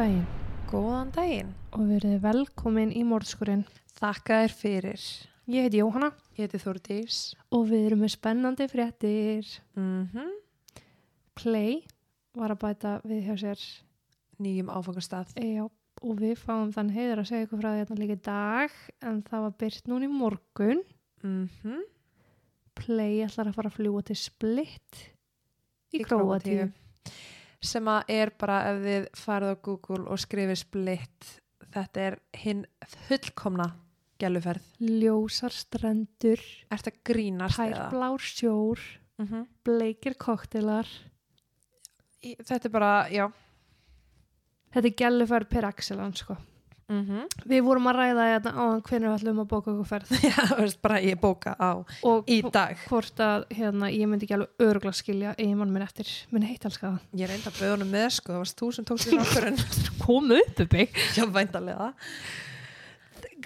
daginn Góðan daginn. og verið velkomin í morðskurinn. Þakka þér fyrir. Ég heiti Jóhanna Ég heiti Þórdís. og við erum með spennandi fréttir. Mm Play var að bæta við hjá sér Nýjum áfangastað. Já, og við fáum þann heiður að segja ykkur frá því hérna líka í dag en það var byrt núna í morgun. Mm Play ætlar að fara að fljúa til Split í, Í Króatíu. Sem að er bara ef þið farið á Google og skrifið splitt. Þetta er hinn fullkomna gæluferð. Ljósar strendur, Er þetta grínast eða? pærblár sjór, Mm bleikir koktelar. Þetta er bara, já. Þetta er gæluferð per excellence sko. Mm -hmm. Við vorum að ræða þetta á hvernig við ætlum að bóka okkur ferð Já, þú veist bara ég bóka á og í dag. hvort að hérna, ég myndi ekki alveg öruglega skilja eiginmann minn eftir minn heitalskaða. Ég reyndi að bauða honum með sko, það varst þú sem tókst þér ákvörðun. Komu upp upp mig. Já, væntalega.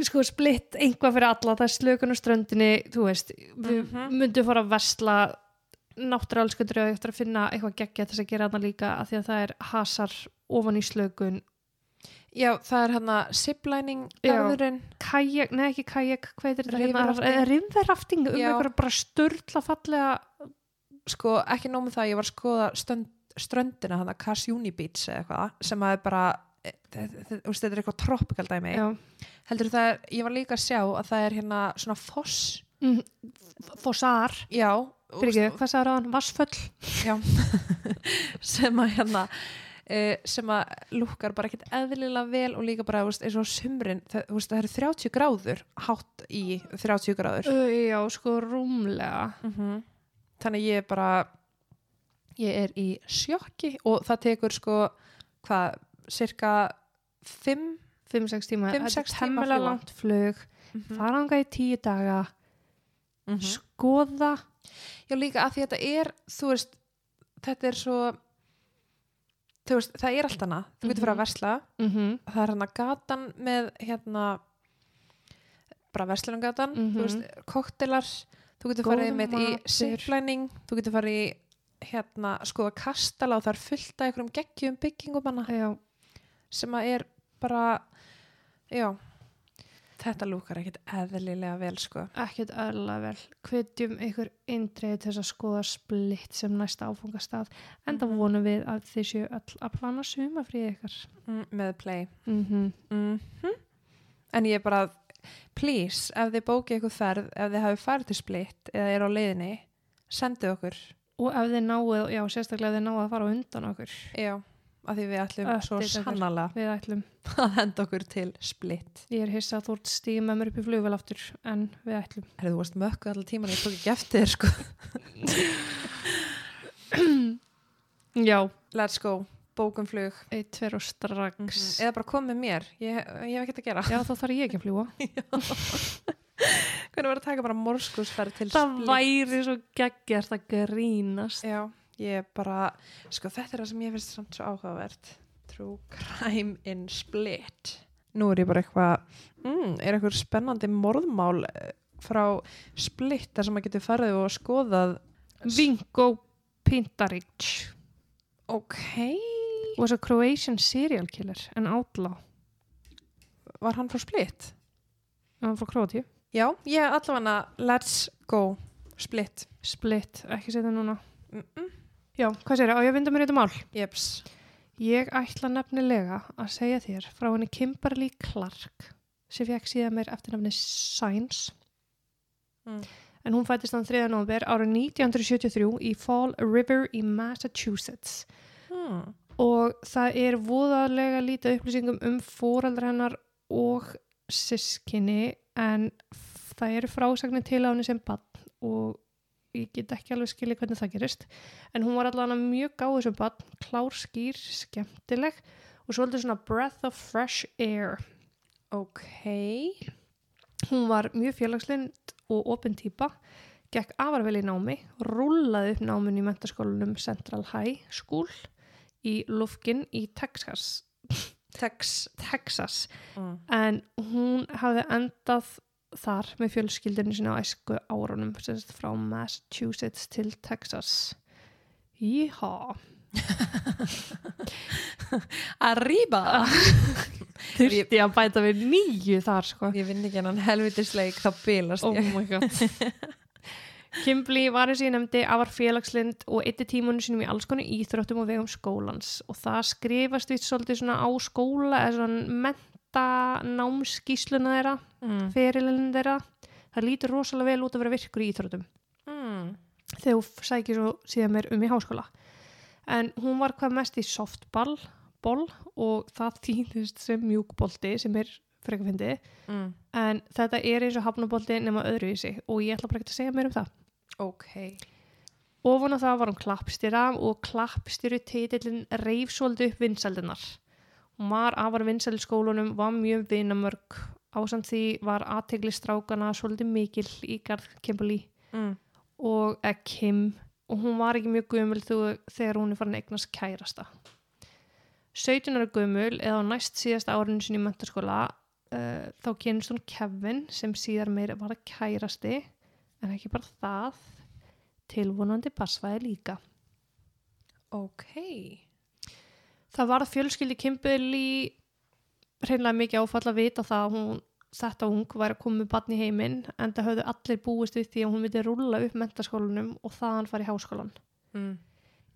Sko splitt einhvað fyrir alla, það er slökun á ströndinni, þú veist, við Mhm. myndum fara að versla náttúralskundur og eftir að finna eitthvað geggja þess að gera þarna líka að því að það er hasar ofan í slökun. Já, það er hérna ziplining Já. garðurinn. Kajak, nei ekki kajak, hvað er þetta hérna? Riverrafting. Um einhverja bara störla fallega, sko ekki nóg með það, ég var að skoða stönd, ströndina hann að Kasjúni Beach eða eitthvað, sem að er bara e, þú veist, þetta er eitthvað tropical dæmi já, heldur það ég var líka að sjá að það er hérna svona foss mm, fossar, já, fyrir ekki, hvað sagði ráðan, vassföll. já sem að hérna Uh, sem að lúkar bara ekkert eðlilega vel og líka bara veist, eins og sumrin það, veist, það eru 30 gráður hátt í 30 gráður. Uh, já, sko rúmlega. -hmm. þannig ég er bara ég er í sjokki og það tekur sko hvað, cirka 5 5-6 tíma, þetta er fljúga. langt flug. Mm fara ánga í tíu daga. Skoða. Já líka að því þetta er þú veist, þetta er svo veist, það er allt annað. Þú getur fara að versla, mm -hmm. það er hérna gatan með hérna bara verslunumgatan, Mhm. koktelar, þú getur farið með í matur. ziplining, þú getur farið í hérna, skoða kastala og það er fullt af einhverjum geggjum byggingum hana já, sem að er bara já þetta lúkar ekkit eðlilega vel sko. Ekkert öðlega vel. Hvetjum ykkur eindreið til þess að skoða splitt sem næsta áfungastað en það Mhm. vonum við að þið séu öll að plana sumafríð ykkar. Mm, með play. Mm -hmm. mm en ég er bara please, ef þið bókið ykkur ferð ef þið hafi farið til splitt eða er á leiðinni sendið okkur. Og ef þið náuð, já sérstaklega ef þið náuð að fara undan okkur. Já, af því við ætlum Öll svo sannlega við ætlum, að henda okkur til splitt ég er hissa að þú ert stíð með mér upp í flugvel aftur en við ætlum. Er þú varst mökkuð allar tíman ég tók ekki eftir sko. Já, let's go, bókum flug. Eitt, tver og strax. Eða bara kom með mér, ég, ég hef ekkert að gera. Já þá þarf ég ekki að fljúa hvernig var að taka bara morskusferð til það splitt væri svo geggjart að grínast. Já, ég er bara, sko þetta er það sem ég finnst samt svo áhugavert. True crime in split. Nú er ég bara eitthvað, mm, er eitthvað spennandi morðmál eh, frá split þar sem maður getur farið og skoðað. Vingo Pintaric Ok, was a Croatian serial killer en outlaw var hann frá split? hann frá Króti Já, ég allavega, let's go, split. Split, ekki setja núna Mm -mm. Já, hvað sér ég, á ég að vinda mér í þetta mál Jeps, ég ætla nefnilega að segja þér frá henni Kimberly Clark sem fekk síðan mér eftir nafni Sainz Mm. en hún fættist þann 3. november árið 1973 í Fall River í Massachusetts hmm. og það er voðalega lítið upplýsingum um fóreldra hennar og sískinni en það eru frásagnir til á henni sem bann og ég get ekki alveg skilja hvernig það gerist en hún var allavega mjög gáð sem bann, klár, skýr, skemmtileg og svolítið svona breath of fresh air. Ok, hún var mjög félagslind og opin típa gekk afar vel í námi, rúlaði upp námin í mentaskólanum Central High School í Lufkin í Texas. Tex, Texas. Mm. en hún hafði endað þar með fjölskyldinu sinna á æsku árunum frá Massachusetts til Texas. Jíha Arriba. Þurfti að bæta við nýju þar sko. Ég vinn ekki hennan helvitisleik þá bilast oh ég my god. Kimberly var eins og ég nefndi afar félagslind og eitti tímunum sínum í alls konu íþróttum og vegum skólans. Og það skrifast við svolítið svona á skóla eða svona menta námskísluna þeirra, mm. ferilinn þeirra. Það lítur rosalega vel út að vera virkur í íþróttum. Mm. þegar hún sækir svo síðan mér um í háskóla. En hún var hvað mest í softball boll, og það þýðist sem mjúkbolti sem er frekar fyndið. Mm. en þetta er eins og hafnabolti nema öðruvísi og ég ætla bara ekki að segja mér um það. Ok. Ofan á það var hún klappstýra og klappstýru titillin reif svolítið upp vinsaldunar hún var afar vinsal í skólunum var mjög vinamörg. Ásamt því var aðtegli strákana svolítið mikil í garð Kimberly mm. og eða Kim. Og hún var ekki mjög gömul þegar hún er farin að eignast kærasta. 17 ára gömul eða á næst síðasta árinu sinni í mentaskóla uh, þá kynst hún Kevin sem síðar meir var kærasti en ekki bara það tilvonandi basfæði líka. Ok það var fjölskyldi Kimberly hreinlega mikið áfall að vita það að hún þetta ung væri að koma með barn í heiminn en það höfðu allir búist við því að hún myndi rúlla upp mentaskólanum og þaðan fari í háskólan mm.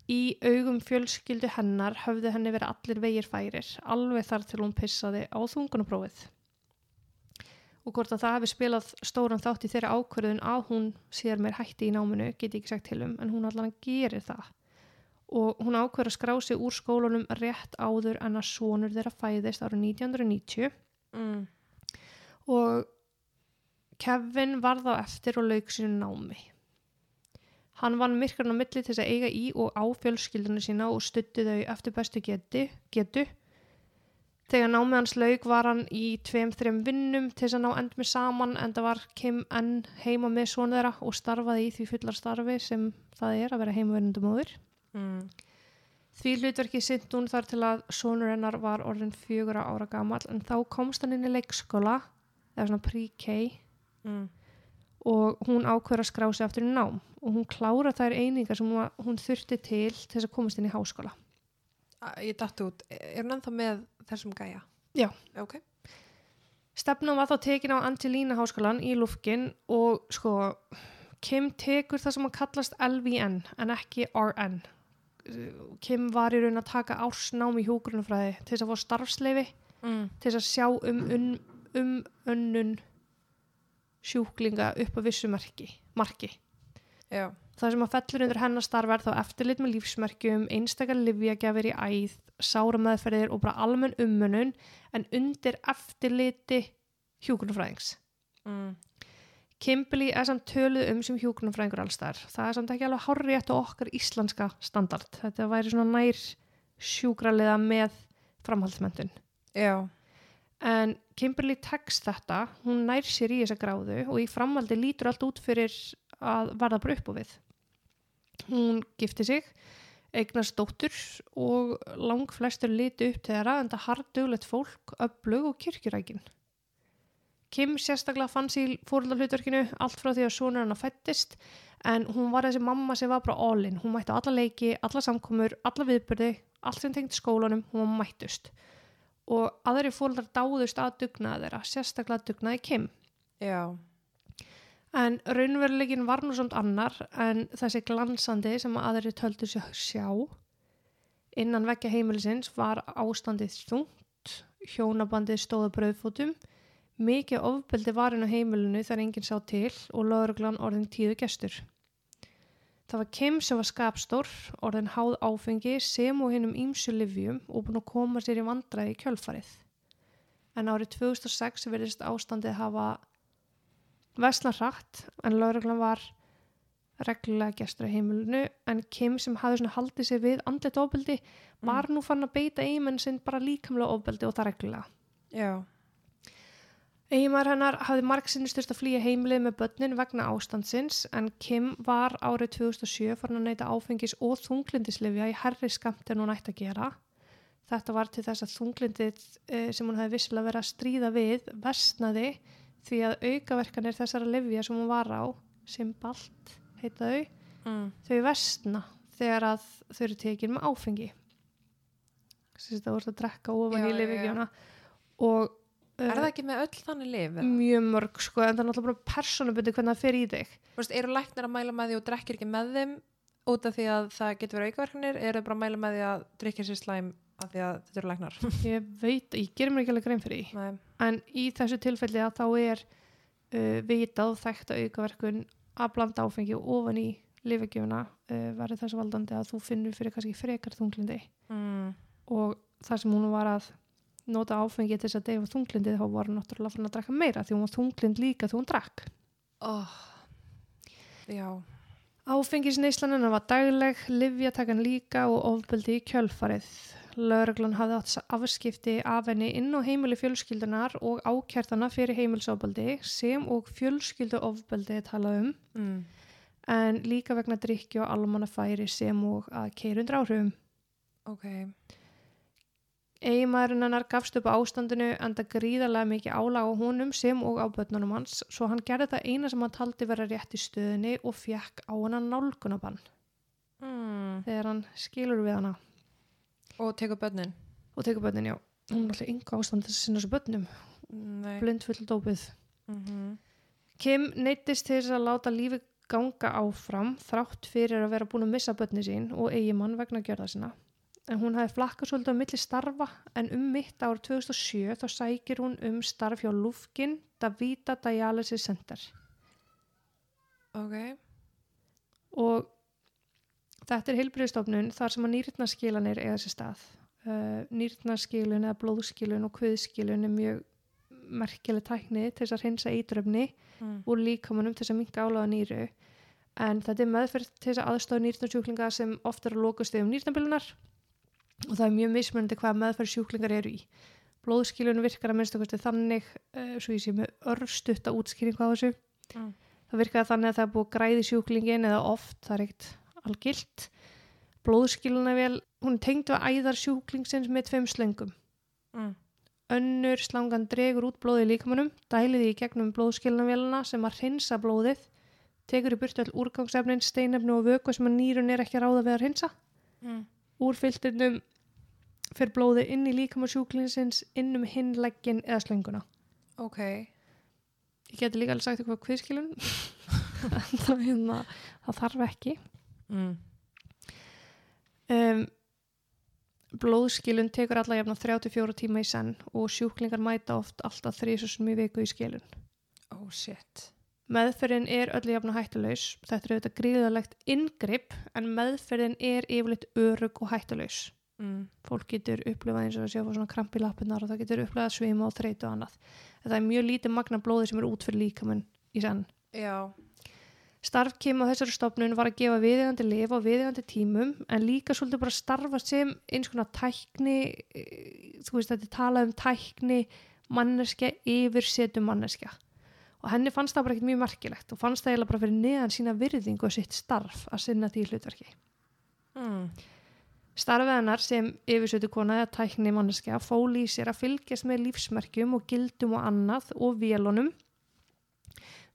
Í augum fjölskyldu hennar höfðu henni verið allir vegir færir, alveg þar til hún pissaði á þungunaprófið. Og hvort að það hefði spilað stóran þátt í þeirra ákvörðun að hún sér mér hætti í náminu, get ég ekki sagt til um, en hún allan gerir það. Og hún ákvörður að skrá sig úr skólanum rétt áður en að sonur þeirra fæðist árið 1990 Mm. og Kevin var þá eftir og lauk sínu námi. Hann vann myrkarn á milli til þess að eiga í og á fjölskyldunum sína og stutti þau eftir bestu geti, getu. Þegar námið hans lauk var hann í tveim, þreim vinnum til þess að ná end með saman en það var Kim enn heima með svona þeirra og starfaði í því fullar starfi sem það er að vera heimavinnundumóður. Mm. Því hlutverki sint hún þar til að sonur hennar var orðin fjögura ára gamall en þá komst hann inn í leikskóla eða svona pre-K Mm. og hún ákveður að skrá sig aftur í nám og hún klára þær einingar sem hún, hún þurfti til til þess að komast inn í háskóla. Ég datt út, er hún ennþá með þessum gæja? Já. Ok Stefnan var þá tekin á Angelína háskólan í Lufkin og sko Kim tekur það sem að kallast LVN en ekki RN. Kim var í raun að taka ársnám í hjógrunafræði til þess að fá starfsleifi mm. til þess að sjá um, um, um önnun sjúklinga upp á vissu marki, marki. Það sem að fellur undir hennar starf er þá eftirlit með lífsmerkjum, einstakar livjagjafir í æð, sárameðferðir og bara almenn ummunun en undir eftirliti hjúkunarfræðings. mm. Kimberly er samt töluð um sem hjúkunarfræðingur allstar. Það er samt ekki alveg hárri eftir okkar íslenska standard. Þetta væri svona nær sjúkraliða með framhaldsmyndun. Já En Kimberly tekst þetta, hún nær sér í þessa gráðu og í framhaldi lítur allt út fyrir að verða bara upp á við. Hún gifti sig, eignast dóttur og lang flestur liti upp til þeirra en það harduglegt fólk, öflug og kirkjurækin. Kim sérstaklega fann sér fóröldarhlutverkinu allt frá því að sonur hennar fættist en hún var þessi mamma sem var bara all-in. Hún mætti á alla leiki, alla samkomur, alla viðbyrði, allt sem tengdi skólanum, hún mættust og aðri fólkar dáðust að dugnaði þeirra, sérstaklega dugnaði Kim. Já En raunveruleikin var nú samt annar en þessi glansandi sem aðri töldu sér sjá innan vekja heimilisins var ástandið þungt, hjónabandið stóða bröðfótum, mikið ofbeldi var inn á heimilinu þegar enginn sá til og lögreglan orðin tíðu gestur. Það var Kim sem var skapstór, orðin háð áfengi sem og hinnum ímsu livjum og búin að koma sér í vandræði í kjölfarið. En árið 2006 verðist ástandið hafa vesla hratt en lauruglan var reglulega gestur á heimilinu en Kim sem hafði svona haldið sér við andlet ofbeldi var nú fann að beita eigimenn sinn bara líkamlega ofbeldi og það reglulega. Já Eiginmaður hennar hafði margsinni styrst að flýja heimilið með börnin vegna ástandsins en Kim var árið 2007 farin að neyta áfengis og þunglindislifja í herri skamt en hún ætti að gera. Þetta var til þess að þunglindið eh, sem hún hefði vissilega verið að stríða við versnaði því að aukaverkanir þessara livja sem hún var á, sem balt heita þau, mm. þau versna þegar að þau eru tekin með áfengi það voru að drekka ofan Já, í lifigjöfuna og Er það ekki með öll þannig lif? mjög mörg sko en það er náttúrulega bara persónubundi hvernig það fer í þig Þú veist, eru læknar að mæla með því og drekkir ekki með þeim út af því að það getur verið aukaverkanir eru bara að mæla með því að drikja sér slæm af því að þetta eru læknar ég veit, ég gerir mér ekki alveg grein fyrir því Nei. en í þessu tilfelli að þá er uh, vitað þekkt aukaverkun að blanda áfengi ofan í lifigjöfuna uh, verður þess valdandi að þú finnur fyrir kannski frekar þunglindi mm. og það sem hún var að nota áfengi til þess að deyfa þunglindi þá var hún náttúrulega fann að drakka meira því hún var þunglind líka því hún drakk oh. Já Áfengisneislan hennar var dagleg, livjatakan líka og ofbeldi í kjölfarið. Lörglan hafði átt afskipti af henni inn á heimili fjölskyldunar og ákjærtana fyrir heimilsofbeldi sem og fjölskyldu ofbeldi talað um, mm. en líka vegna drikki og almannafæri sem og að keirundur áhrifum. Ok Eiginmaðurinn hennar gafst upp á ástandinu enda gríðarlega mikið álag á honum sem og á börnunum hans svo hann gerði það eina sem hann taldi vera rétt í stöðinni og fekk á hennar nálgunabann mm. þegar hann skilur við hana. Og tekur börnin og tekur börnin, já. Hún er alltaf ynga ástand þess að sinna þessu börnum, blind full dópið. mm -hmm. Kim neittist til þess að láta lífi ganga áfram þrátt fyrir að vera búin að missa börni sín og eigimann vegna gjörða sinna. En hún hafi flakkað svolítið á milli starfa en um mitt ár 2007 þá sækir hún um starf hjá Lufkin Davida Dialysis Center. Ok og þetta er heilbriðstofnun þar sem að nýrnaskilanir eiga þessi stað. Uh, nýrnaskilun eða blóðskilun og kviðskilun er mjög merkileg tækni til þess að hreinsa eitröfni mm. úr líkamunum til þess að minka álaga nýru en þetta er meðferð til þess að aðstofa nýrnarsjúklinga sem oft eru að lókast um nýrnabilunar og það er mjög mismunandi hvað meðferð sjúklingar eru í. Blóðskilun virkar að minnstakosti þannig, uh, svo ég sé með örstutta útskýringu á þessu Mm. það virkaði þannig að það er búið græði sjúklingin eða oft, það er ekkert algilt blóðskiluna vel hún tengd við æðar sjúklingsins með tveim slöngum Mm. önnur slangan dregur út blóðið í líkamunum dælið því í gegnum blóðskilunavélina sem að hreinsa blóðið tekur í burtu all úrgangsefnin, steinefni og vöku sem að nýrun er ekki ráða við að hreinsa Mm. Úr filturnum fyrir blóðið inn í líkamun sjúklingsins inn um hinleggin eða slönguna. Ok. Ég geti líka alveg sagt eitthvað kviðskilun. Hérna, það þarf ekki. Mm. um, blóðskilun tekur alla jafna 34 tíma í senn og sjúklingar mæta oft alltaf þrísusum í viku í skilun. Oh shit meðferðin er öllu jafna hættulaus. Þetta er auðvitað gríðalegt inngrip en meðferðin er yfirleitt örug og hættulaus. Mm. fólk getur upplifað eins og að sjá svona kramp í lappinnar og það getur upplifað svima og þreytu og annað. Þetta er mjög lítið magna blóði sem er út fyrir líkamun í senn. Já. Starf Kim á þessari stofnun var að gefa viðegandi lif á viðegandi tímum en líka svolítið bara starfa sem eins konar tækni, eh, þú veist þetta er talað um tækni manneskja yfir setu manneskja og henni fannst það bara ekkert mjög merkilegt og fannst það eiginlega bara fyrir neðan sína virðingu og sitt starf að sinna því hlutverki. mm. Starfið hennar sem yfirsötu kona eða tækni manneskja fóli í sér að fylgjast með lífsmerkjum og gildum og annað og vélunum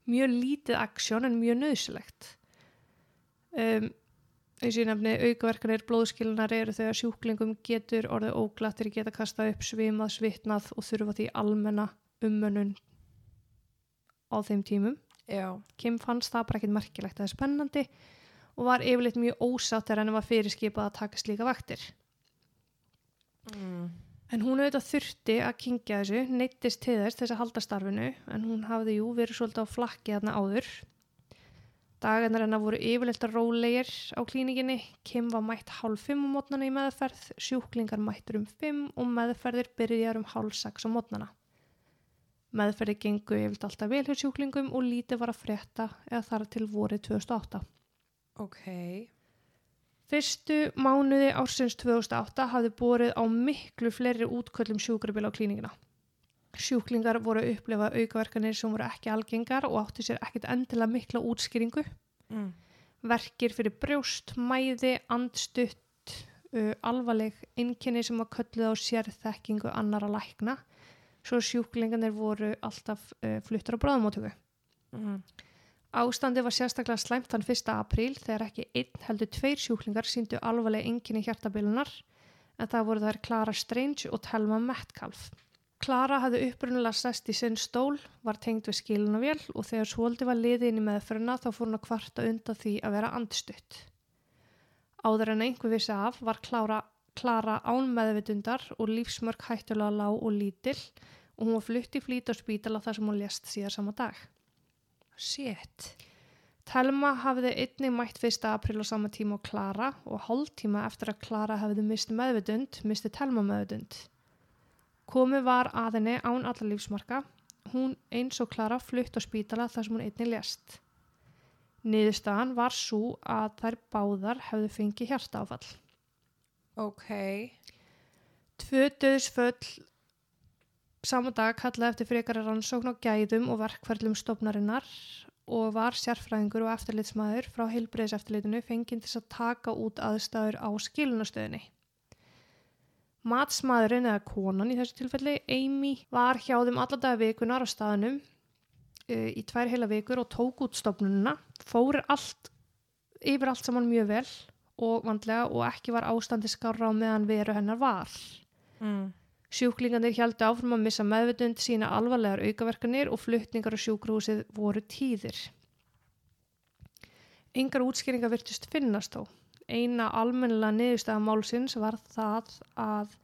mjög lítið aksjón en mjög nöðsilegt. Um, eins og ég nefni aukaverkanir blóðskilunar eru þegar sjúklingum getur orðið óglattir geta kastað upp svimað, svitnað og þurfa því almenna ummönnun á þeim tímum. Já Kim fannst það bara ekkert merkilegt það er spennandi og var yfirleitt mjög ósátt þegar henni var fyrirskipað að taka slíka vaktir. mm. En hún auðvitað þurfti að kingja þessu, neittist til þess þess að halda starfinu, en hún hafði jú verið svolítið á flakki þarna áður. Dagarnar hennar voru yfirleitt rólegir á klínikinni, Kim var mætt hálf fimm á mótnana í meðferð, sjúklingar mættur um fimm og meðferðir byrjar um hálf sex á mótnana. Meðferðir gengu yfirleitt alltaf vel hjá sjúklingum og lítið var að frétta eða þar til vorið 2008. Ok Fyrstu mánuði ársins 2008 hafði borið á miklu fleiri útköllum sjúkrabíla á klíningina. Sjúklingar voru að upplifa aukaverkanir sem voru ekki algengar og áttu sér ekkit endilega mikla útskýringu. mm. Verkir fyrir brjóst, mæði, andstutt, uh, alvarleg innkenni sem var kölluð á sérþekkingu annara lækna. Svo sjúklingarnir voru alltaf uh, fluttar á bráðamótöku. Mm. Ástandi var sérstaklega slæmt þann 1. apríl þegar ekki einn heldur tveir sjúklingar síndu alvarlega enginni hjartabilunar en það voru þær Clara Strange og Telma Metcalf. Clara hafði upprunalega sest í sinn stól, var tengd við skilunavél og þegar svolítið var liðið inn í meðferna þá fór hún að kvarta undan því að vera andstutt. Áður en einhver vissi af var Clara, Clara án meðvitundar og lífsmörk hættulega lág og lítill og hún var flutt í flýt á spítala þar sem hún lést síðar sama dag. Shit. Telma hafði einnig mætt 1. april á sama tíma og Klara og hálf tíma eftir að Klara hefði mist meðvitund, misti Telma meðvitund. Komið var að henni án alla lífsmarka, hún eins og Klara flutt á spítala þar sem hún einnig lést. Niðurstaðan var svo að þær báðar hefðu fengið hjartaáfall. Ok. Tvö döðsföll saman dag kallaði eftir frekara rannsókn á gæðum og verkferðlum stofnarinnar og var sérfræðingur og eftirlitsmaður frá heilbreyðseftirlitinu fenginn til að taka út aðstæður á skilunastöðinni. Matsmaðurinn eða konan í þessu tilfelli, Amy, var hjá þeim alladaga vikunar á staðnum uh, í tvær heila vikur og tók út stofnununa, fóri allt, yfir allt saman mjög vel og vandlega og ekki var ástandi skára á meðan veru hennar var. Mm. Sjúklingarnir hjældu áfram að missa meðvitund sína alvarlegar aukaverkanir og fluttningar á sjúkrúsið voru tíðir. Engar útskýringar virtust finnast þó. Eina almennilega niðurstaða málsins var það að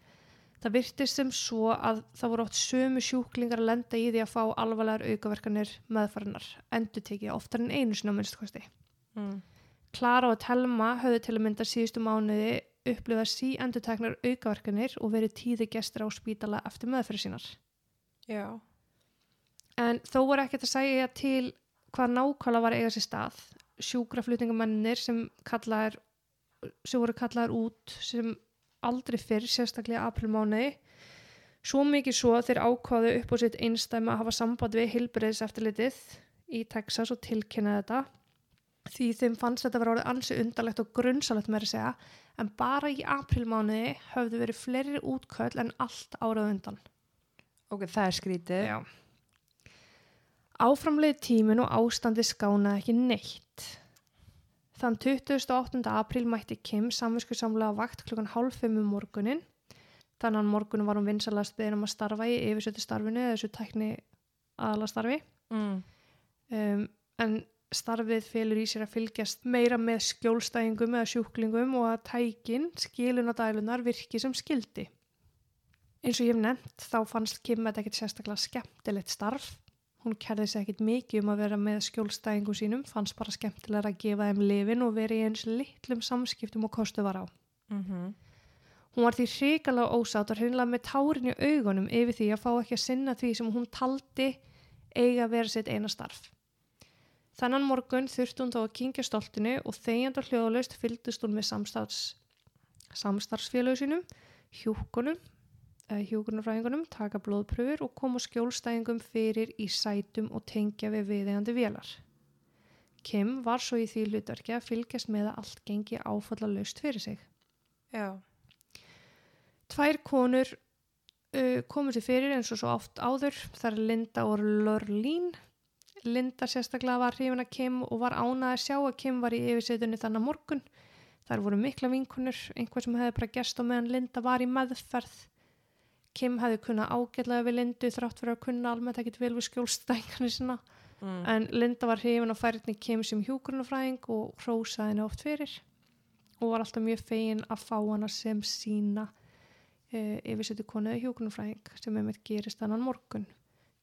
það virtist sem svo að það voru oft sömu sjúklingar að lenda í því að fá alvarlegar aukaverkanir meðfarinar, endur tekið oftar en einu sinna minnstkosti. Mm. Klara og Telma höfðu til að mynda síðustu mánuði upplifa sí endurteknar aukaverkanir og verið tíði gestur á spítala eftir meðferð sínar. Já. En þó var ekkert að segja til hvað nákvæmlega var eiga sér stað. Sjúkraflutningamennir sem, kallaðir, sem voru kallaðir út sem aldrei fyrr, sérstaklega aprilmániði, svo mikið svo þeir ákvaðu upp á sitt einstæmi að hafa samband við hilbriðs eftirlitið í Texas og tilkynna þetta því þeim fannst þetta vera orðið ansi undarlegt og grunnsalegt með að segja en bara í aprilmániði höfðu verið fleiri útköll en allt árað undan. Ok, það er skrítið. Já. Áframleið tímin og ástandi skánaði ekki neitt. Þann 28. apríl mætti Kim samvinsku samlega vakt klukkan hálf fimm um morgunin. Þannig að morgunin var hún vinsalast beðin um að starfa í yfirsötu starfinu eða þessu tækni aðalastarfi. Mm. Um, en starfið félur í sér að fylgjast meira með skjólstæðingum eða sjúklingum og að tækin, skilunadælunar, virki sem skildi. Eins og ég hef nefnt þá fannst Kim þetta ekkert sérstaklega skemmtilegt starf. Hún kerði sér ekkert mikið um að vera með skjólstæðingum sínum, fannst bara skemmtilega að gefa þeim lifin og vera í eins litlum samskiptum og kostu var á. Mm -hmm. Hún var því hrikalega ósátt og hreinlega með tárin í augunum yfir því að fá ekki að sinna því sem hún taldi eiga vera sitt eina starf. Þannan morgun þurfti hún þá að kingja stoltinu og þegjandar hljóðlaust fylgdist hún með samstarfs, samstarfsfélögu sínum, hjúkunum, eða hjúkunarfræðingunum, taka blóðpröfur og koma skjólstæðingum fyrir í sætum og tengja við viðegandi vélar. Kim var svo í því hlutverki að fylgjast með að allt gengi áfalla laust fyrir sig. Já. Tvær konur uh, komu sér fyrir eins og svo oft áður, þar Linda og Lorlín. Linda sérstaklega var hrifin að Kim og var ánað að sjá að Kim var í yfirsetunni þannig morgun. Þar voru mikla vinkunur, einhver sem hefði bara gerst á meðan Linda var í meðferð. Kim hefði kunnað ágætlega við Lindu þrátt fyrir að kunna almennt ekkit vel við skjólstækani sinna. Mm. En Linda var hrifin á færni Kim sem hjúgrunafræðing og hrósaði henni oft fyrir og var alltaf mjög fegin að fá hana sem sína uh, yfirsetu konuði hjúgrunafræðing sem einmitt gerist þannan morgun.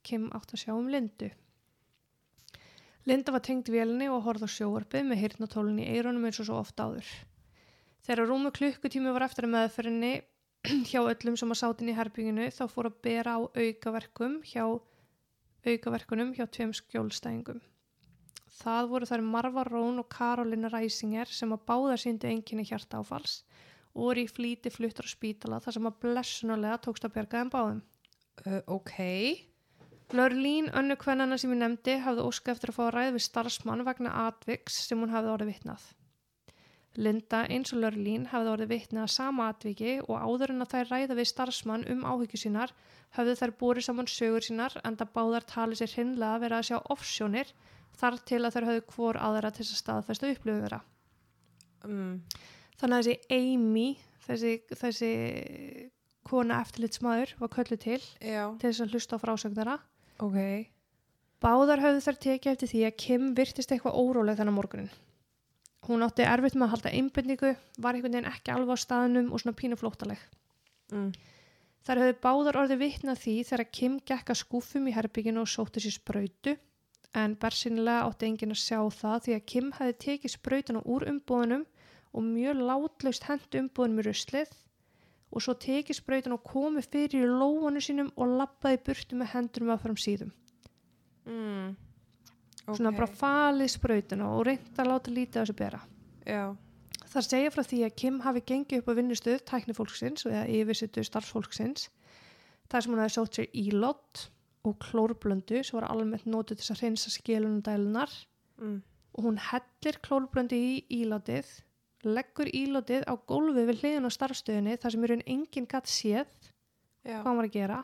Kim átt að sjá um Lindu. Linda var tengd vélinni og horfði á sjóarpið með hirtnatólunni í eironum eins og svo oft áður. Þegar rúmu klukkutími var eftir að meðferðinni hjá öllum sem að sátin í herbygginu þá fór að bera á aukaverkum hjá aukaverkunum hjá tveim skjólstæðingum. Það voru þær Marva Rón og Karolina Ræsinger sem að báða síndu enginni hjarta áfalls og voru í flíti fluttur á spítala þar sem að blessunulega tókst að bjarga þeim báðum. Uh, ok. Lörlín, önnu kvennana sem ég nefndi, hafði óska eftir að fá að ræða við starfsmann vegna atviks sem hún hafði orðið vitnað. Linda, eins og Lörlín, hafði orðið vitnað að sama atviki og áður en að þær ræða við starfsmann um áhyggju sínar hafði þær búið saman sögur sínar en það báðar talið sér hinnlega að vera að sjá offsjónir þar til að þær höfðu hvor aðra til þess að staðfesta upplifun þeirra. mm. Þannig að þessi Amy, þessi, þessi kona eftirlitsmaður var köllu til já, til þess að hlusta á frásögn þeirra. ok Báðar höfðu þær tekið eftir því að Kim virtist eitthvað óróleg þennan morgunin. Hún átti erfitt með að halda einbindningu, var einhvern veginn ekki alveg á staðnum og svona pínu flóttaleg. mm. Þær höfðu báðar orðið vitna því þegar Kim gekk að skúfum í herbygginu og sótti sér sprautu en bersinlega átti enginn að sjá það því að Kim hefði tekið sprautuna úr umbúðunum og mjög látlaust hendt umbúðunum í ruslið og svo tekið sprautuna og komið fyrir í lóanu sínum og lappaði burtu með hendurum að fram síðum. Mm. Svona Ok. bara falið sprautuna og reynda að láta lítið á þessu bera. já, Það segja frá því að Kim hafi gengið upp á vinnustuð tæknifólksins eða yfirsittu starfsfólksins þar sem hún hafi sótt sér ílott og klórblöndu sem var almennt nótið til að hreinsa skilunum dælunar mm. og hún hellir klórblöndu í ílátið, leggur ílátið á gólfið við hliðin á starfstöðinni þar sem í raun enginn gatt séð já, hvað hann var að gera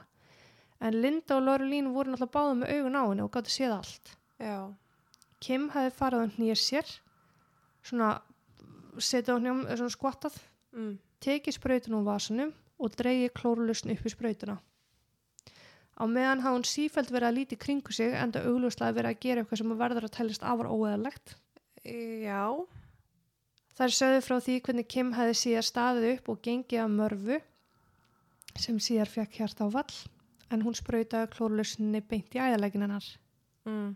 en Linda og Laurelín voru náttúrulega báðum með augun á henni og gáttu séð allt. já Kim hefði farið á nýja sér svona setið á hnjám, svona skvattað mm. tekið sprautun úr vasanum og dreigið klórlusn upp í sprautuna. Á meðan hafði hún sífælt verið að líti kringu sig enda augljóslega verið að gera eitthvað sem verður að tellist afar óeðalegt. já, Þær sögðu frá því hvernig Kim hefði síðar staðið upp og gengið að mörfu sem síðar fekk hjart á vall en hún sprautaði klórlusninni beint í æðalegin hennar. mm.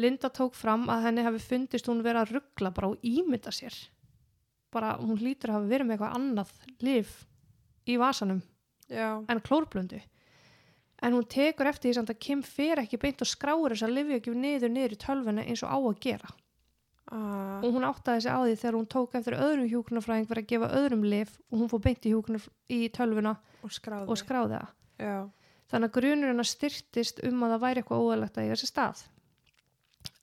Linda tók fram að henni hafi fundist hún vera að ruggla bara og ímynda sér. Bara hún lítur að hafa verið með eitthvað annað liv í vasanum já, en klórblöndu. En hún tekur eftir því samt að Kim fer ekki beint og skráir þess að lifja ekki niður niður í tölvuna eins og á að gera. Ah. Og hún áttaði sig á því þegar hún tók eftir öðrum hjúknarfræðing fyrir að gefa öðrum lif og hún fór beint í, hjúknar, í tölvuna og skráði og skráði það. já, Þannig að grunur hennar styrtist um að það væri eitthvað óæðlegt að eiga sér stað.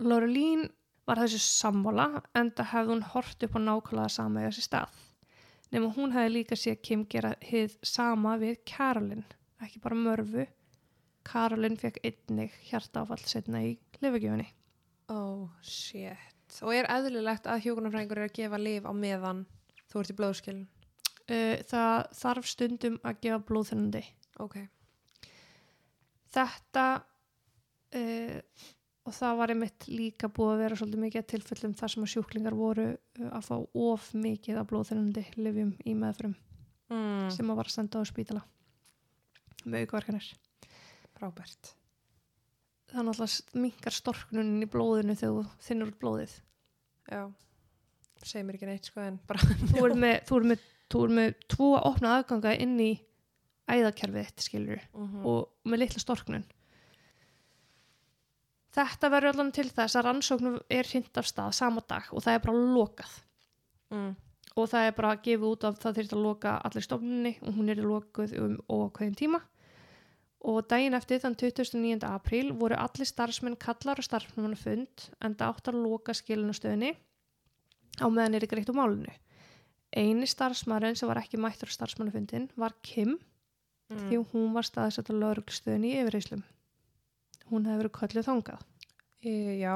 Laurelín var þessu sammála en það hefði hún hort upp á nákvæmlega sama eiga sér stað. Nefnum hún hefði líka séð Kim gera hið sama við Carolyn, ekki bara mörfu. Carolyn fekk einnig hjartáfall setna í lifagjöfunni. oh shit og er eðlilegt að hjókunarfræðingur er að gefa lif á meðan þú ert í blóðskilin Uh, það þarf stundum að gefa blóðþennandi. ok, Þetta uh, og það var einmitt líka búið að vera svolítið mikið tilfellum þar sem að sjúklingar voru uh, að fá of mikið af blóðþennandi livjum í meðfrum mm. sem að var að senda á spítala með aukvarkanir. frábært Þannig að minkar storknunin í blóðinu þegar þú þinnur út blóðið. já, segir mér ekki neitt sko en bara Þú ert með, þú ert með, þú ert með tvo opna aðganga inn í æðakerfið þitt skilur mm og með litla storknun. Þetta verður allan til þess að rannsóknum er hrind af stað sama dag og það er bara lokað. mm. Og það er bara að gefa út af það þurft að loka allir stofnunni og hún er lokuð um óákveðin tíma. Og daginn eftir þann 29. apríl voru allir starfsmenn kallar og starfsmenn fund en það átt að loka skilunastöðinni á meðan er í greitt úr málinu. Eini starfsmæðurinn sem var ekki mættur á starfsmannafundin var Kim Mm. því hún var staðsett á lauruglustöðinni í yfirreyslum. Hún hefði verið kölluð þangað. E, já,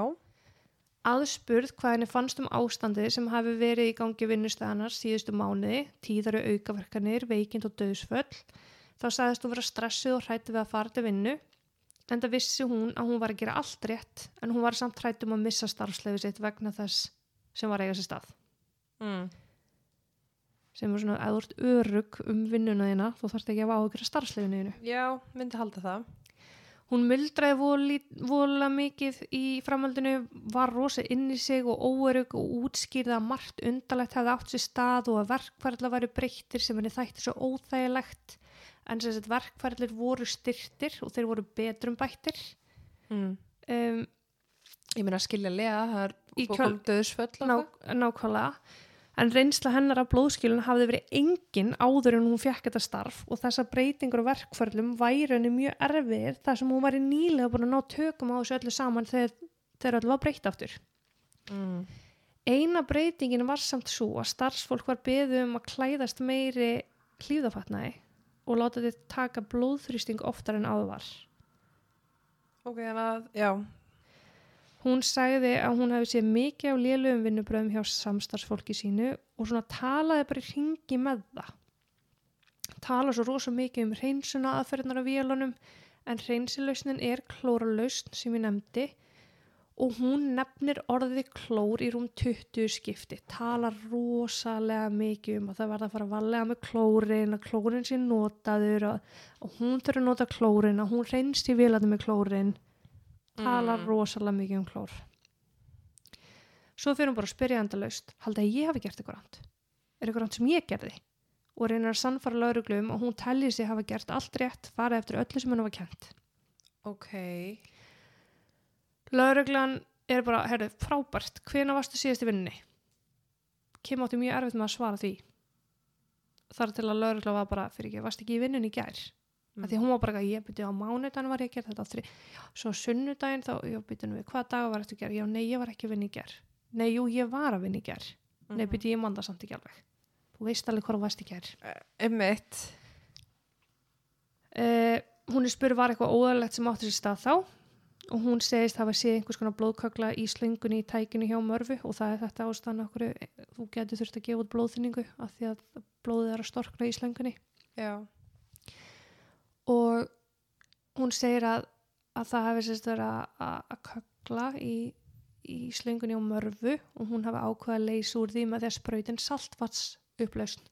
Aðspurð hvað henni fannst um ástandið sem hafi verið í gangi vinnustæðanar síðustu mánuði, tíðaru aukaverkanir, veikind og döðsföll, þá sagðist hún vera stressuð og hrætti við að fara til vinnu, en það vissi hún að hún var að gera allt rétt, en hún var samt hrætt um að missa starfslefi sitt vegna þess sem var eiga sér stað. mm. Sem er svona, að þú ert örug um vinnuna þína, þú þarfst ekki að áhugra starfslefinu þínu. já, myndi halda það Hún muldraði vola, mikið í framhaldinu, var rosa inn í sig og óerug og útskýrði að margt undarlegt hefði átt sér stað og að verkfærla væri breyttir sem henni þætti svo óþægilegt en sem þetta verkfærlir voru styrtir og þeir voru betrum bættir. mm. Um, ég meina að skilja lega það er kom döðsföll ná, nákvæmlega. En reynsla hennar af blóðskilun hafði verið engin áður en hún fekk þetta starf og þessar breytingur og verkfærlum væri henni mjög erfið þar sem hún væri nýlega búin að ná tökum á þessu öllu saman þegar, þegar öllu var breytt aftur. mm. Eina breytingin var samt svo að starfsfólk var beðið um að klæðast meiri hlýðafatnaði og láta þið taka blóðþrýsting oftar en áður var. ok, þannig að, já Hún sagði að hún hefði séð mikið á lélugum vinnubröðum hjá samstarfsfólki sínu og svona talaði bara í ringi með það. Tala svo rosa mikið um hreinsuna aðferðnar af vélunum en hreinsilausnin er klóralausn sem ég nefndi og hún nefnir orðið klór í rúm 20 skipti. Talar rosalega mikið um að það verða að fara að valega með klórin, að klórin sé notaður og, og hún þurfa að nota klórin, að hún reynst í vélarni með klórin talar Mm. rosalega mikið um klór svo fyrir hún bara að spyrja endalaust haldi að ég hafi gert eitthvað ránt er eitthvað ránt sem ég gerði og reynir að sannfara lauruglum og hún telli sig hafa gert allt rétt farið eftir öllu sem hún hafa kent Ok. Lauruglan er bara, herðu, frábært. Hvena varstu síðast í vinninni Kim átti mjög erfitt með að svara því. Þar til að laurugla var bara fyrir ekki, varst ekki í vinnunni í gær? Mm. því að hún var bara, ég byrja á mánudaginn var ég að gera þetta þri, svo sunnudaginn þá, já, byrja við, hvað daga var þetta að gera já, nei, ég var ekki að vinna í gær. Nei, jú, ég var að vinna í gær. Nei, Mhm. byrja ég manda samt ekki alveg. Þú veist alveg hvað þú varst í gær. Emmitt. uh, hún er spurð var eitthvað óðarlegt sem átti sér stað þá og hún segist hafa séð einhvers konar blóðkökla í slöngunni í tækinu hjá mörfu og það er þetta ástæðan okkur þú getur þurft að gefa út blóðþynningu af því að blóðið er að storkna í slöngunni Já. og hún segir að, að það hefði sérst verið að, að, kökla í, í slöngunni á mörfu og hún hafi ákveða að leysa úr því með því að sprautin saltvats upplausn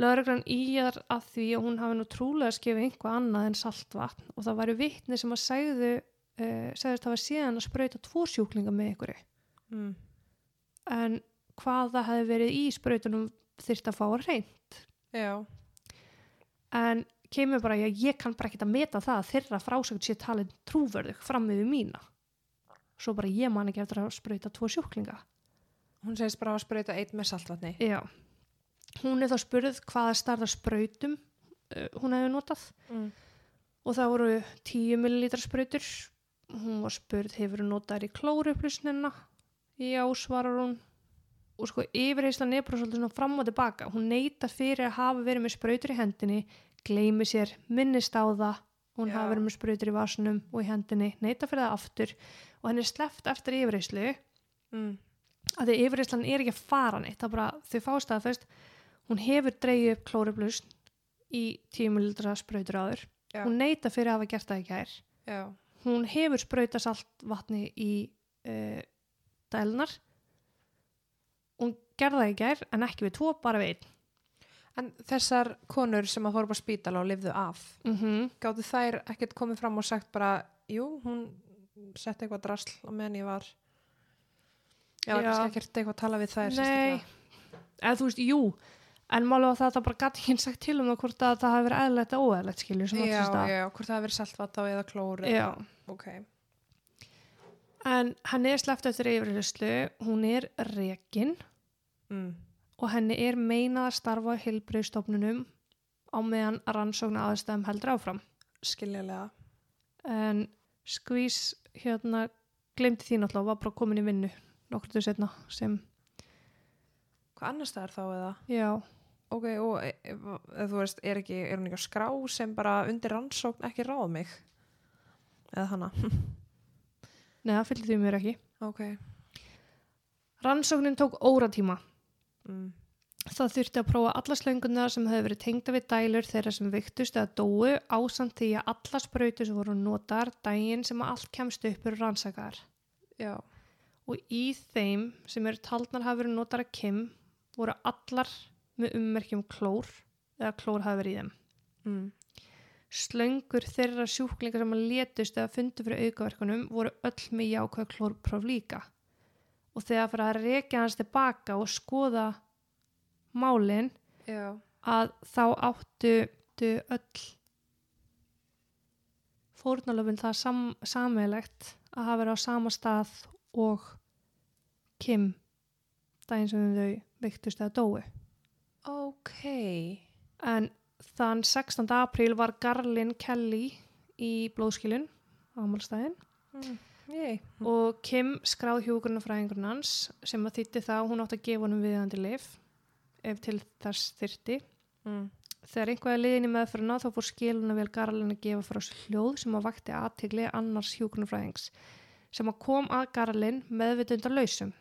Lögreglan íjar að því að hún hafi nú trúlega skefið einhvað annað en saltvatn og það væri vitni sem að segðu uh, segðist hafa síðan að sprauta tvo sjúklinga með ykkur Mm. en hvað það hefði verið í sprautunum þyrft að fá að reynd Já. en kemur bara að ég kann bara ekkert að meta það að þeirra frásögn sé talin trúverðug fram með mína svo bara ég man ekki eftir að sprauta tvo sjúklinga Hún segist bara að sprauta eitt með saltvatni. já hún er þá spurð hvaða starða sprautum uh, hún hefði notað. Mm. og það voru 10 millilítra sprautur. Hún var spurð hefur notað í klóruplusnina já svarar hún. Og sko yfirheyslan er bara svolítið svona fram og tilbaka. Hún neyta fyrir að hafa verið með sprautur í hendinni gleymi sér, minnist á það. Hún Já. hafa verið með sprautur í vasunum og í hendinni, neyta fyrir það aftur. Og henni er sleppt eftir yfirheyslu Mm. að því yfirheyslan er ekki að fara neitt. Það bara, þau fást að fyrst hún hefur dreigið upp klóruplusn í 10 millilítra sprautur áður Já. hún neyta fyrir að hafa gert það í gær Já. hún hefur sprauta salt vatni í uh, dælunar hún gerði það í gær en ekki við tvo, bara við einn En þessar konur sem að upp á spítala og lifðu af, mm -hmm. gáttu þær ekkert komið fram og sagt bara, jú, hún setti eitthvað drasl á meðan ég var Já, Já. kannski ekkert eitthvað að tala við þær Nei, eða þú veist, jú en málega var það að það bara gæti ekki sagt til um það hvort að það hafi verið eðlilegt og óeðlilegt skilju Já, já, hvort það hafi verið saltvat á eða klór Já. eða- Ok, en henni er sleppt eftir yfirherslu hún er rekin mm. og henni er meinað að starfa á heilbreyðstofnunum á meðan rannsókna aðstæðum heldur áfram skiljulega en skvís hérna glemdi því náttúrulega var bara komin í vinnu nokkur til setna sem, Hvað annars það er þá eða? já, Ok, og e, e, þú veist, er, ekki, er hún ekki á skrá sem bara undir rannsókn ekki ráð mig? Eða hana? neða, fylgdi því mér ekki ok. rannsóknin tók óratíma Mm. það þurfti að prófa alla slöngunar sem hefur verið tengda við dælur þeirra sem viktust eða dóu ásamt því að alla sprautu sem voru notar daginn sem að allt kemst upp eru rannsakar Já. og í þeim sem eru taldnar hafa verið notar að kim voru allar með ummerkjum klór eða klór hafa verið í þeim Mm. slöngur þeirra sjúklingar sem að letust eða fundu fyrir aukaverkunum voru öll með jákvæð klórpróf líka og þegar fyrir að rekja hans tilbaka og skoða málin Já. að þá áttu öll fórnalöfin það sam, sammeilegt að hafa verið á sama stað og Kim daginn sem þau veiktust eða dói Ok. en þann 16. apríl var Garlin Kelly í blóðskilun ámálstæðin Mm. Yey. og Kim skráð hjúgrunafræðingurinn hans sem að þýtti það að hún átti að gefa honum viðandi lif ef til þess þyrti Mm. þegar einhvað er liðin í meðferðina þá fór skiluna vel Garlin að gefa frá sér hljóð sem að vakti aðtegli annars hjúgrunafræðings sem að kom að Garlin meðvitundar lausum.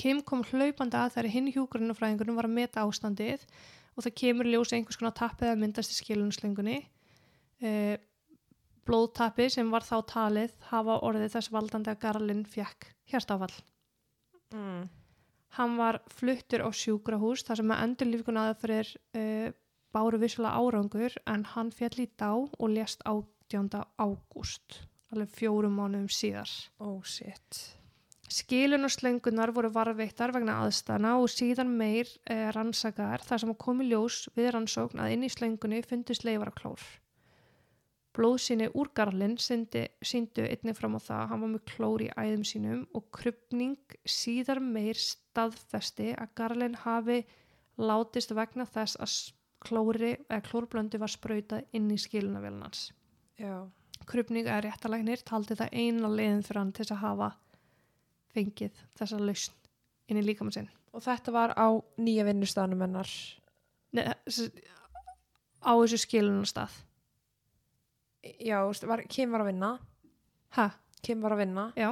Kim kom hlaupandi að þegar hinn hjúgrunafræðingurinn var að meta ástandið og það kemur ljós einhvers konar tappið að myndast í skilunslöngunni. Eh, blóðtappi sem var þá talið hafa orðið þess valdandi að Garlin fjekk hjartáfall. Mm. Hann var fluttur á sjúkrahús þar sem að endurlífikun aðferðir uh, báru vissulega árangur en hann fjall í dá og lést 18. ágúst, alveg fjórum mánuðum síðar. Oh shit. Skilunarslöngunar voru varveittar vegna aðstana og síðan meir uh, rannsakaðar þar sem komi ljós við rannsókn að inn í slöngunni fundist leifaraklór. Blóðsýni úr Garlin síndi, síndu einnig fram á það að hann var með klór í æðum sínum og krypning síðar meir staðfesti að Garlin hafi látist vegna þess að klóri eða klórblöndi var sprautað inn í skilunavélunans. Krypning eða réttalæknir taldi það eina leiðin fyrir hann til að hafa fengið þessa lausn inn í líkamann sinn. Og þetta var á nýja vinnustanum hennar. Nei, þess- á þessu skilunarstað. Já, þú veist, var, Kim var að vinna. Hæ? Kim var að vinna. Já.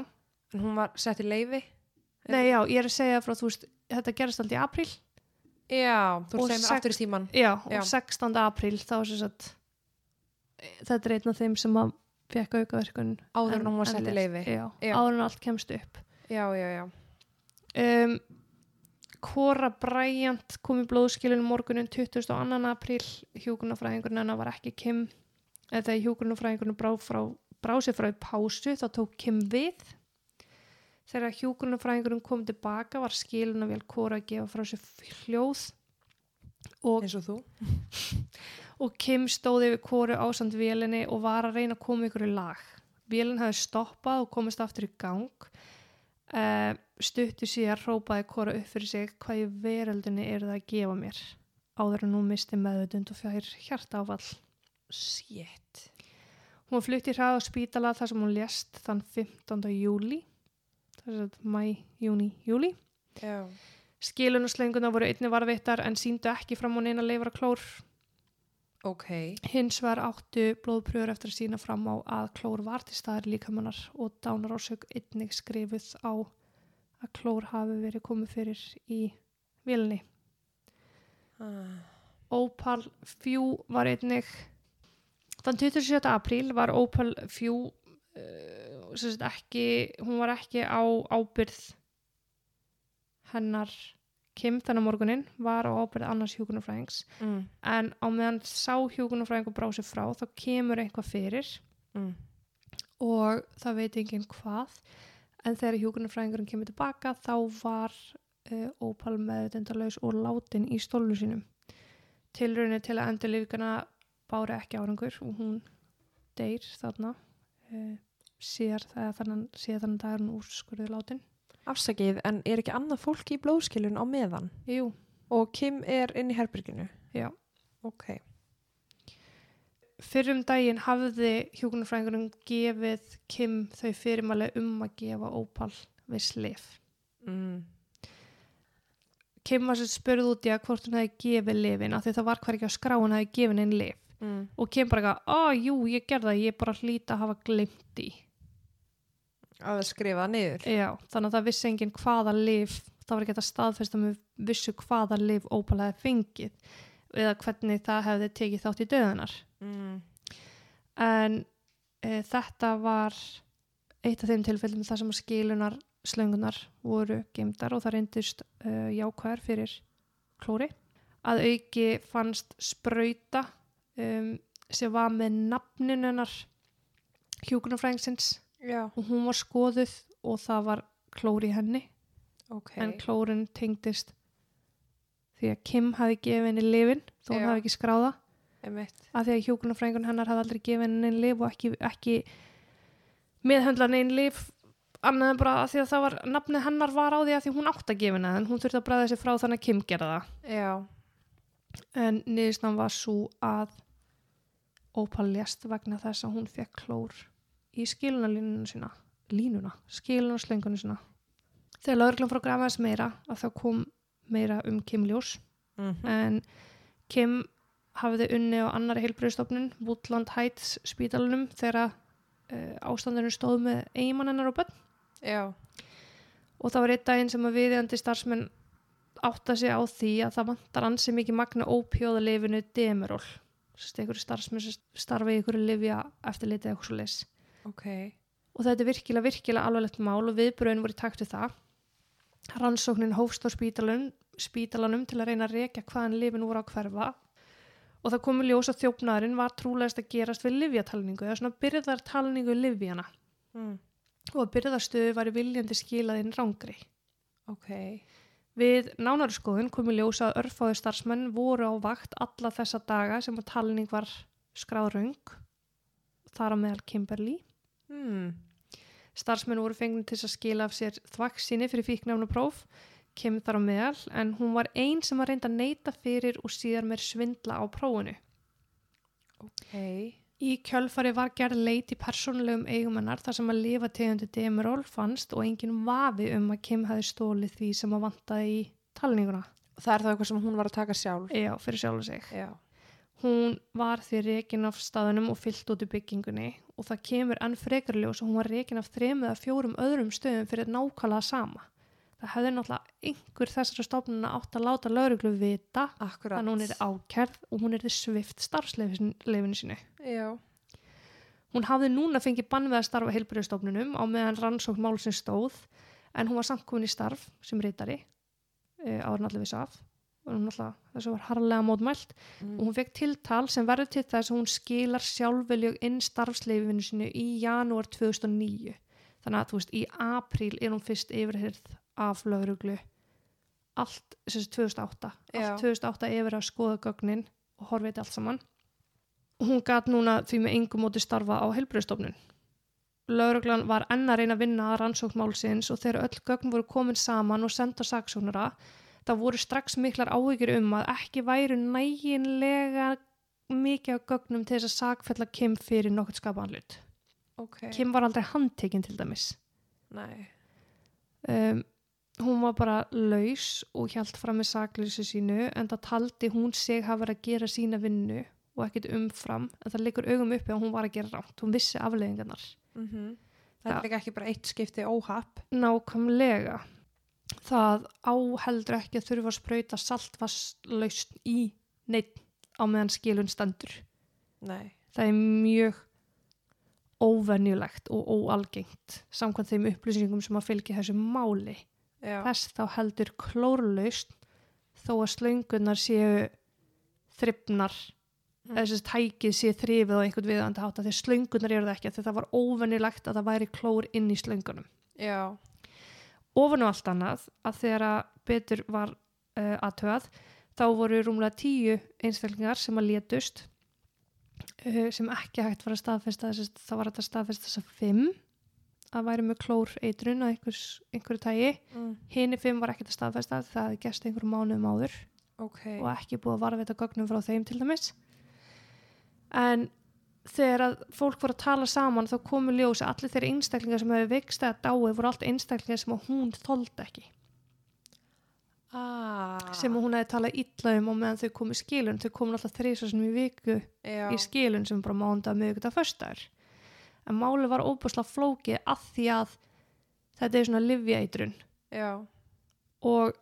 En hún var sett í leifi. Nei, já, ég er að segja frá, þú veist, þetta gerist aldrei í apríl. Já, þú segir mér aftur í tíman. Já, Já. og 16. apríl þá sem sagt þetta er einn af þeim sem að fekk aukaverkun Áður en hún var sett í leifi. Já, Já. áður en allt kemst upp Já, já, já. um, Cora Bryant kom í blóðskilunum morgunin 22. apríl hjúkunarfræðingurinn hennar var ekki Kim eða þegar hjúkunarfræðingurinn brá, frá, brá sér frá í pásu þá tók Kim við þegar hjúkunarfræðingurinn kom tilbaka var skilun að vel Cora að gefa frá sér hljóð og Eins og þú. og Kim stóði yfir kóru ásand vélinni og var að reyna að koma ykkur í lag. Vélinn hafði stoppað og komist aftur í gang. Uh, stuttu síðar hrópaði kóra upp fyrir sig hvað í veröldinni er það að gefa mér áður en hún misti meðutund og fjær hjartaáfall. Shit. Hún var flutt í hrað á spítala þar sem hún lést þann 15. júli. Er þetta mæ, júni, júli. Já. Skilunarslenguna voru einni varveittar en síndu ekki fram á neina leifara klór Ok. Hins var áttu blóðpröfur eftir að sína fram á að klór var til staðar líkamannar og dánarósök einnig skrifuð á að klór hafi verið komið fyrir í vilni. Ah. Opal Fjú var einnig, þann 27. apríl var Opal Fjú uh, ekki, hún var ekki á ábyrð hennar Kim þennan morgunin var á ábyrð annars hjúkunarfræðings Mm. en á meðan sá hjúkunarfræðingur brá sér frá þá kemur eitthvað fyrir. Mm. og það veit enginn hvað. En þegar hjúkunarfræðingurinn kemur tilbaka þá var uh, Opal meðutendalaus og látin í stólu sínum. Tilraunin til að endur lífgana bári ekki árangur og hún deyr þarna uh, síðar þegar þannan, síðar þannan dagur hún úrskurður látin Afsakið, en er ekki annað fólk í blóðskilun á meðan? Jú, Og Kim er inn í herbyrginu? já Ok. Fyrrum daginn hafði hjúkunarfræðingurinn gefið Kim þau fyrirmæli um að gefa Opal við slif. Mm. Kim var sér spurð út í að hvort hún hefði gefið lifin af því það var hver ekki á skrá hún hefði gefið einn lif Mm. og Kim bara eitthvað, ó jú ég gerði það, ég bara hlýta að hafa glimt í. Að skrifa niður? Já, þannig að það vissi enginn hvaða lif, það var ekki þetta staðfest að við vissu hvaða lif Opal hefði fengið eða hvernig það hefði tekið þátt í döðunar. Mm. en e, þetta var eitt af þeim tilfellum þar sem skilunar slöngunar voru geimdar og það reyndist uh, jákvæðar fyrir klóri. Að auki fannst sprauta um, sem var með nafnin hennar hjúkunarfræðingsins Já. og hún var skoðuð og það var klóri í henni Ok. en klórin tengdist því að Kim hafi gefið henni lifin þó Já. hafi ekki skráða Einmitt. að því að hjúkunarfræðingun hennar hafði aldrei gefið henni neinn lif og ekki, ekki meðhöndla neinn lif annað en bara að því að það var nafnið hennar var á því að því hún átt að gefa henni en hún þurfti að bræða sig frá þannig að Kim gerða það Já. en niðurstan var svo að Opal lést vegna þess að hún fekk klór í skilunarlínuna sína línuna, skilunarslöngunum sína. Þegar lauruglan frá grafaðis meira að þá kom meira um Kim Ljós. Mm en Kim hafði unni á annari heilbreyðstofnun Woodland Heights spítalunum þegar uh, ástandinu stóð með eigimann hennar og bönn Já. og það var einn daginn sem að viðjandi starfsmenn átta sig á því að það vantar ansi mikið magna ópjóðalifinu Demerol. Einhverju starfsmenn sem starfa í einhverju livja eftirlitið eitthvað svo leys Ok. og þetta er virkilega, virkilega alvarlegt mál og viðbröðin voru takt við það rannsóknin hófst á spítalanum, spítalanum til að reyna að rekja hvaðan lifin voru á hverfa og það komi ljós að þjófnaðurinn var trúlegast að gerast við livjatalningu eða svona byrðartalningu livjana Mm. og byrðarstöðu var í viljandi skilaðinn rángri. Ok. Við nánari skoðun komi ljós að örfáðu starfsmenn voru á vakt alla þessa daga sem að talning var skráðröng, þar á meðal Kimberly. Mm. Starfsmenn voru fengni til að skila af sér þvaksinni fyrir fíknefnupróf, kemur þar á meðal, en hún var einn sem var reynd að neyta fyrir og síðar með svindla á prófunu. Ok. Í kjölfari var gerð leit í persónulegum eigumennar þar sem að lifa tegundi Demerol fannst og enginn vafi um að Kim hefði stólið því sem að vantaði í talninguna. Það er það eitthvað sem hún var að taka sjálf. Já, fyrir sjálf sig. Já. Hún var því rekin af staðunum og fyllt út í byggingunni og það kemur enn frekarljós og hún var rekin af þrem eða fjórum öðrum stöðum fyrir nákvæmlega sama. Það hefði náttúrulega einhver þessara stofnuna átt að láta lauruglu vita Akkurat. að hún er ákerð og hún er þið svift starfsleifinu sínu. Já. Hún hafði núna fengið bann við að starfa heilbreyðstofnunum á meðan rannsókn málsins stóð en hún var samt komin í starf sem reytari e, áður allir vissu af þessu var harlega mótmælt. Mm. og hún fekk tiltal sem verður til þess að hún skilar sjálfveljug inn starfsleifinu sinu í janúar 2009 þannig að þú veist í apríl er hún fyrst yfirhyrð af lauruglu allt, þessi 2008 Já. allt 2008 yfir að skoða gögnin og horfið þetta allt saman. Og hún gat núna því með engum móti starfa á heilbreyðstofnun lauruglan var enn að reyna að vinna að rannsóknmálsins og þegar öll gögn voru komin saman og senda saksónara það voru strax miklar áhyggjur um að ekki væru næginlega mikið af gögnum til þess að sakfella Kim fyrir nokkurt skapaðan hlut. Ok. Kim var aldrei handtekinn til dæmis. Nei. Um, hún var bara laus og hjælt fram með sakleysu sínu en það taldi hún sig hafa verið að gera sína vinnu og ekkit umfram en það liggur augum uppi að hún var að gera rátt. Hún vissi afleðingarnar. Mm Það Já. er ekki bara eitt skipti óhapp. Nákvæmlega. Það áheldur ekki að þurfa að sprauta saltvasslaust í neitt á meðan skilun stendur. Nei. Það er mjög óvenjulegt og óalgengt samkvæmt þeim upplýsingum sem að fylgja þessu máli. Já. Þess þá heldur klórlaust þó að slöngunar séu þryfnar Mm. þessi tækið sé þrifið á einhvern viðandi hátt að því slöngunar eru það ekki að það var óvenjulegt að það væri klór inn í slöngunum. Já. Ofan á allt annað að þegar að betur var uh, aðtöðað þá voru rúmlega tíu einstaklingar sem að létust uh, sem ekki hægt var að staðfesta það var að staðfesta þess að fimm að væri með klór eitrun að einhvers, einhverju tægi Mm. hini fimm var ekkert að staðfesta það hefði gæst einhverju mánuðum áður Ok. og ekki búið að varveita gögnum frá þeim til dæmis en þegar að fólk voru að tala saman þá komu ljós að allir þeirra einstaklingar sem hefur veikst eða dáið voru allt einstaklingar sem að hún þoldi ekki. Ah. sem að hún hefði talað illa um og meðan þau komu í skilun þau komu alltaf þrísasunum í viku Já. í skilun sem bara mánda miðugudag föstaður en máli var óbúslega flókið að því að þetta er svona livjætrun og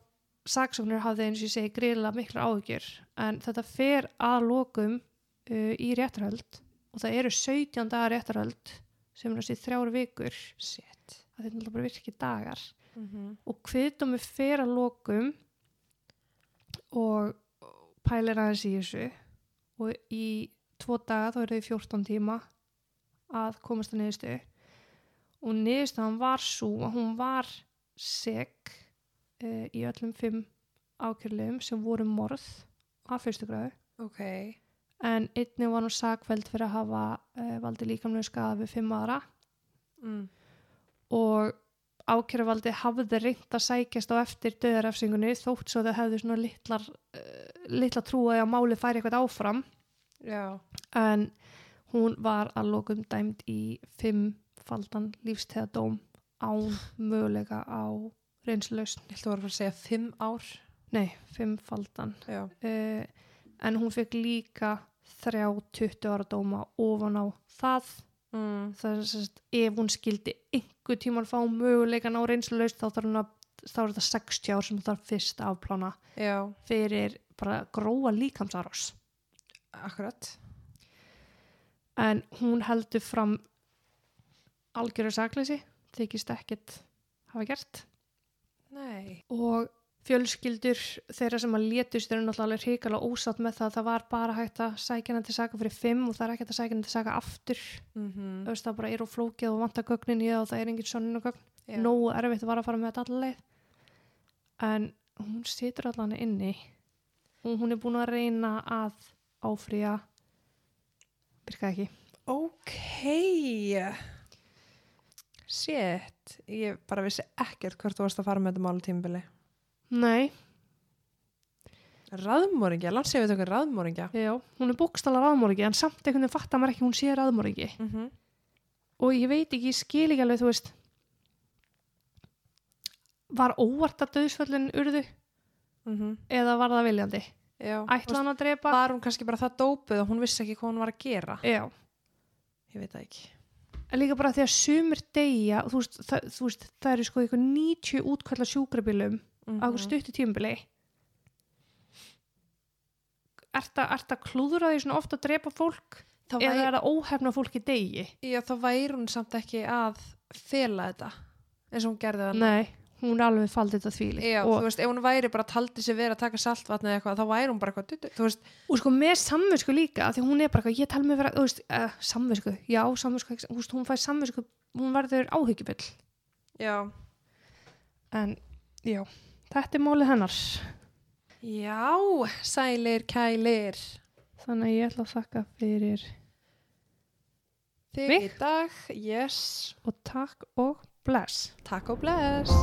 saksóknir hafði eins og ég segi greiðlega miklar áhugjur en þetta fer að lokum uh, í réttarhöld og það eru 17 dagar réttarhöld sem er þessi þrjáru vikur Shit. að þetta er náttúrulega bara virkið dagar Mm -hmm. og kviðdómi fer að lokum og pælir aðeins í þessu og í tvo daga þá eru þau 14 tíma að komast að niðurstu og niðurstaðan var svo að hún var seg uh, í öllum fimm ákjörlegum sem voru morð af fyrstu gráðu Ok. En einnig var hún sakveld fyrir að hafa uh, valdi líkamlega skada við fimm aðra Mm. og ákjæruvaldi hafði reynt að sækjast á eftir döðarefsingunni þótt svo þau hefðu svona litlar, uh, litla trúaði að máli færi eitthvað áfram Já. en hún var að lokum dæmd í fimmfaldan lífstegadóm án möguleika á reynslausn. Ég ætla að vera að segja fimm ár. Nei, fimmfaldan. Já. Uh, en hún fekk líka þrjá 20 ára dóma ofan á það. Mm. það er sagt, ef hún skildi einhver tíman fá möguleikan á reynslulaust þá þarf hún að þá er þetta 60 ár sem þarf fyrst að afplána já, fyrir bara gróa líkamsárás. Akkurat. En hún heldur fram algjöru sakleysi þykist ekkert hafa gert. Nei, og fjölskyldur þeirra sem að létust eru náttúrulega hrikalega ósátt með það. Að það var bara hægt að sækja henni til saka fyrir fimm og það er ekkert að sækja henni til saka aftur. Mm þú veist það bara er og flókið og vantar gögnin í það og það er engin sönnunagögn já. nógu erfitt var að fara með þetta allaveg en hún situr allan inni. Og hún er búin að reyna að áfrýja. Virkaði ekki? Ok. Shit. Ég bara vissi ekkert hvert þú varst að fara með þetta málu tímabili nei, raðmóringja, landsið við tökur raðmóringja já, hún er bókstala raðmóringi en samt einhvern veginn fattar maður ekki hún sé raðmóringi mm -hmm. og ég veit ekki, ég skil ekki alveg, þú veist. Var óvart að döðsföllin urðu? Mm eða var það viljandi? Já, ætla hann að drepa var hún kannski bara það dópuð og hún vissi ekki hvað hún var að gera? Já, ég veit það ekki. En líka bara því að sumir deyja þú veist, það, það eru sko eitthvað 90 útkvæðla sjúkrabílum mm á eitthvað stutti tímabili. Ertu að, ert að klúðra því svona ofta að drepa fólk? Þá eða væri, er það óhefna fólki degi? já, þá væri hún samt ekki að fela þetta eins og hún gerði það Nei, hún er alveg faldið þetta þvíli Já, og, þú veist, ef hún væri bara taldi sig verið að taka saltvatni eða eitthvað, þá væri hún bara eitthvað, þú veist, og sko með samvisku líka því hún er bara eitthvað, ég tel mig vera þú veist, uh, samvisku, já, samvisku þú veist, hún fær samvisku, hún verður áhyggjufull. Já, en já, Þetta er mólið hennars. Já, sælir, kælir. Þannig að ég ætla að þakka fyrir þig í dag. Yes. Og takk og bless. Takk og bless.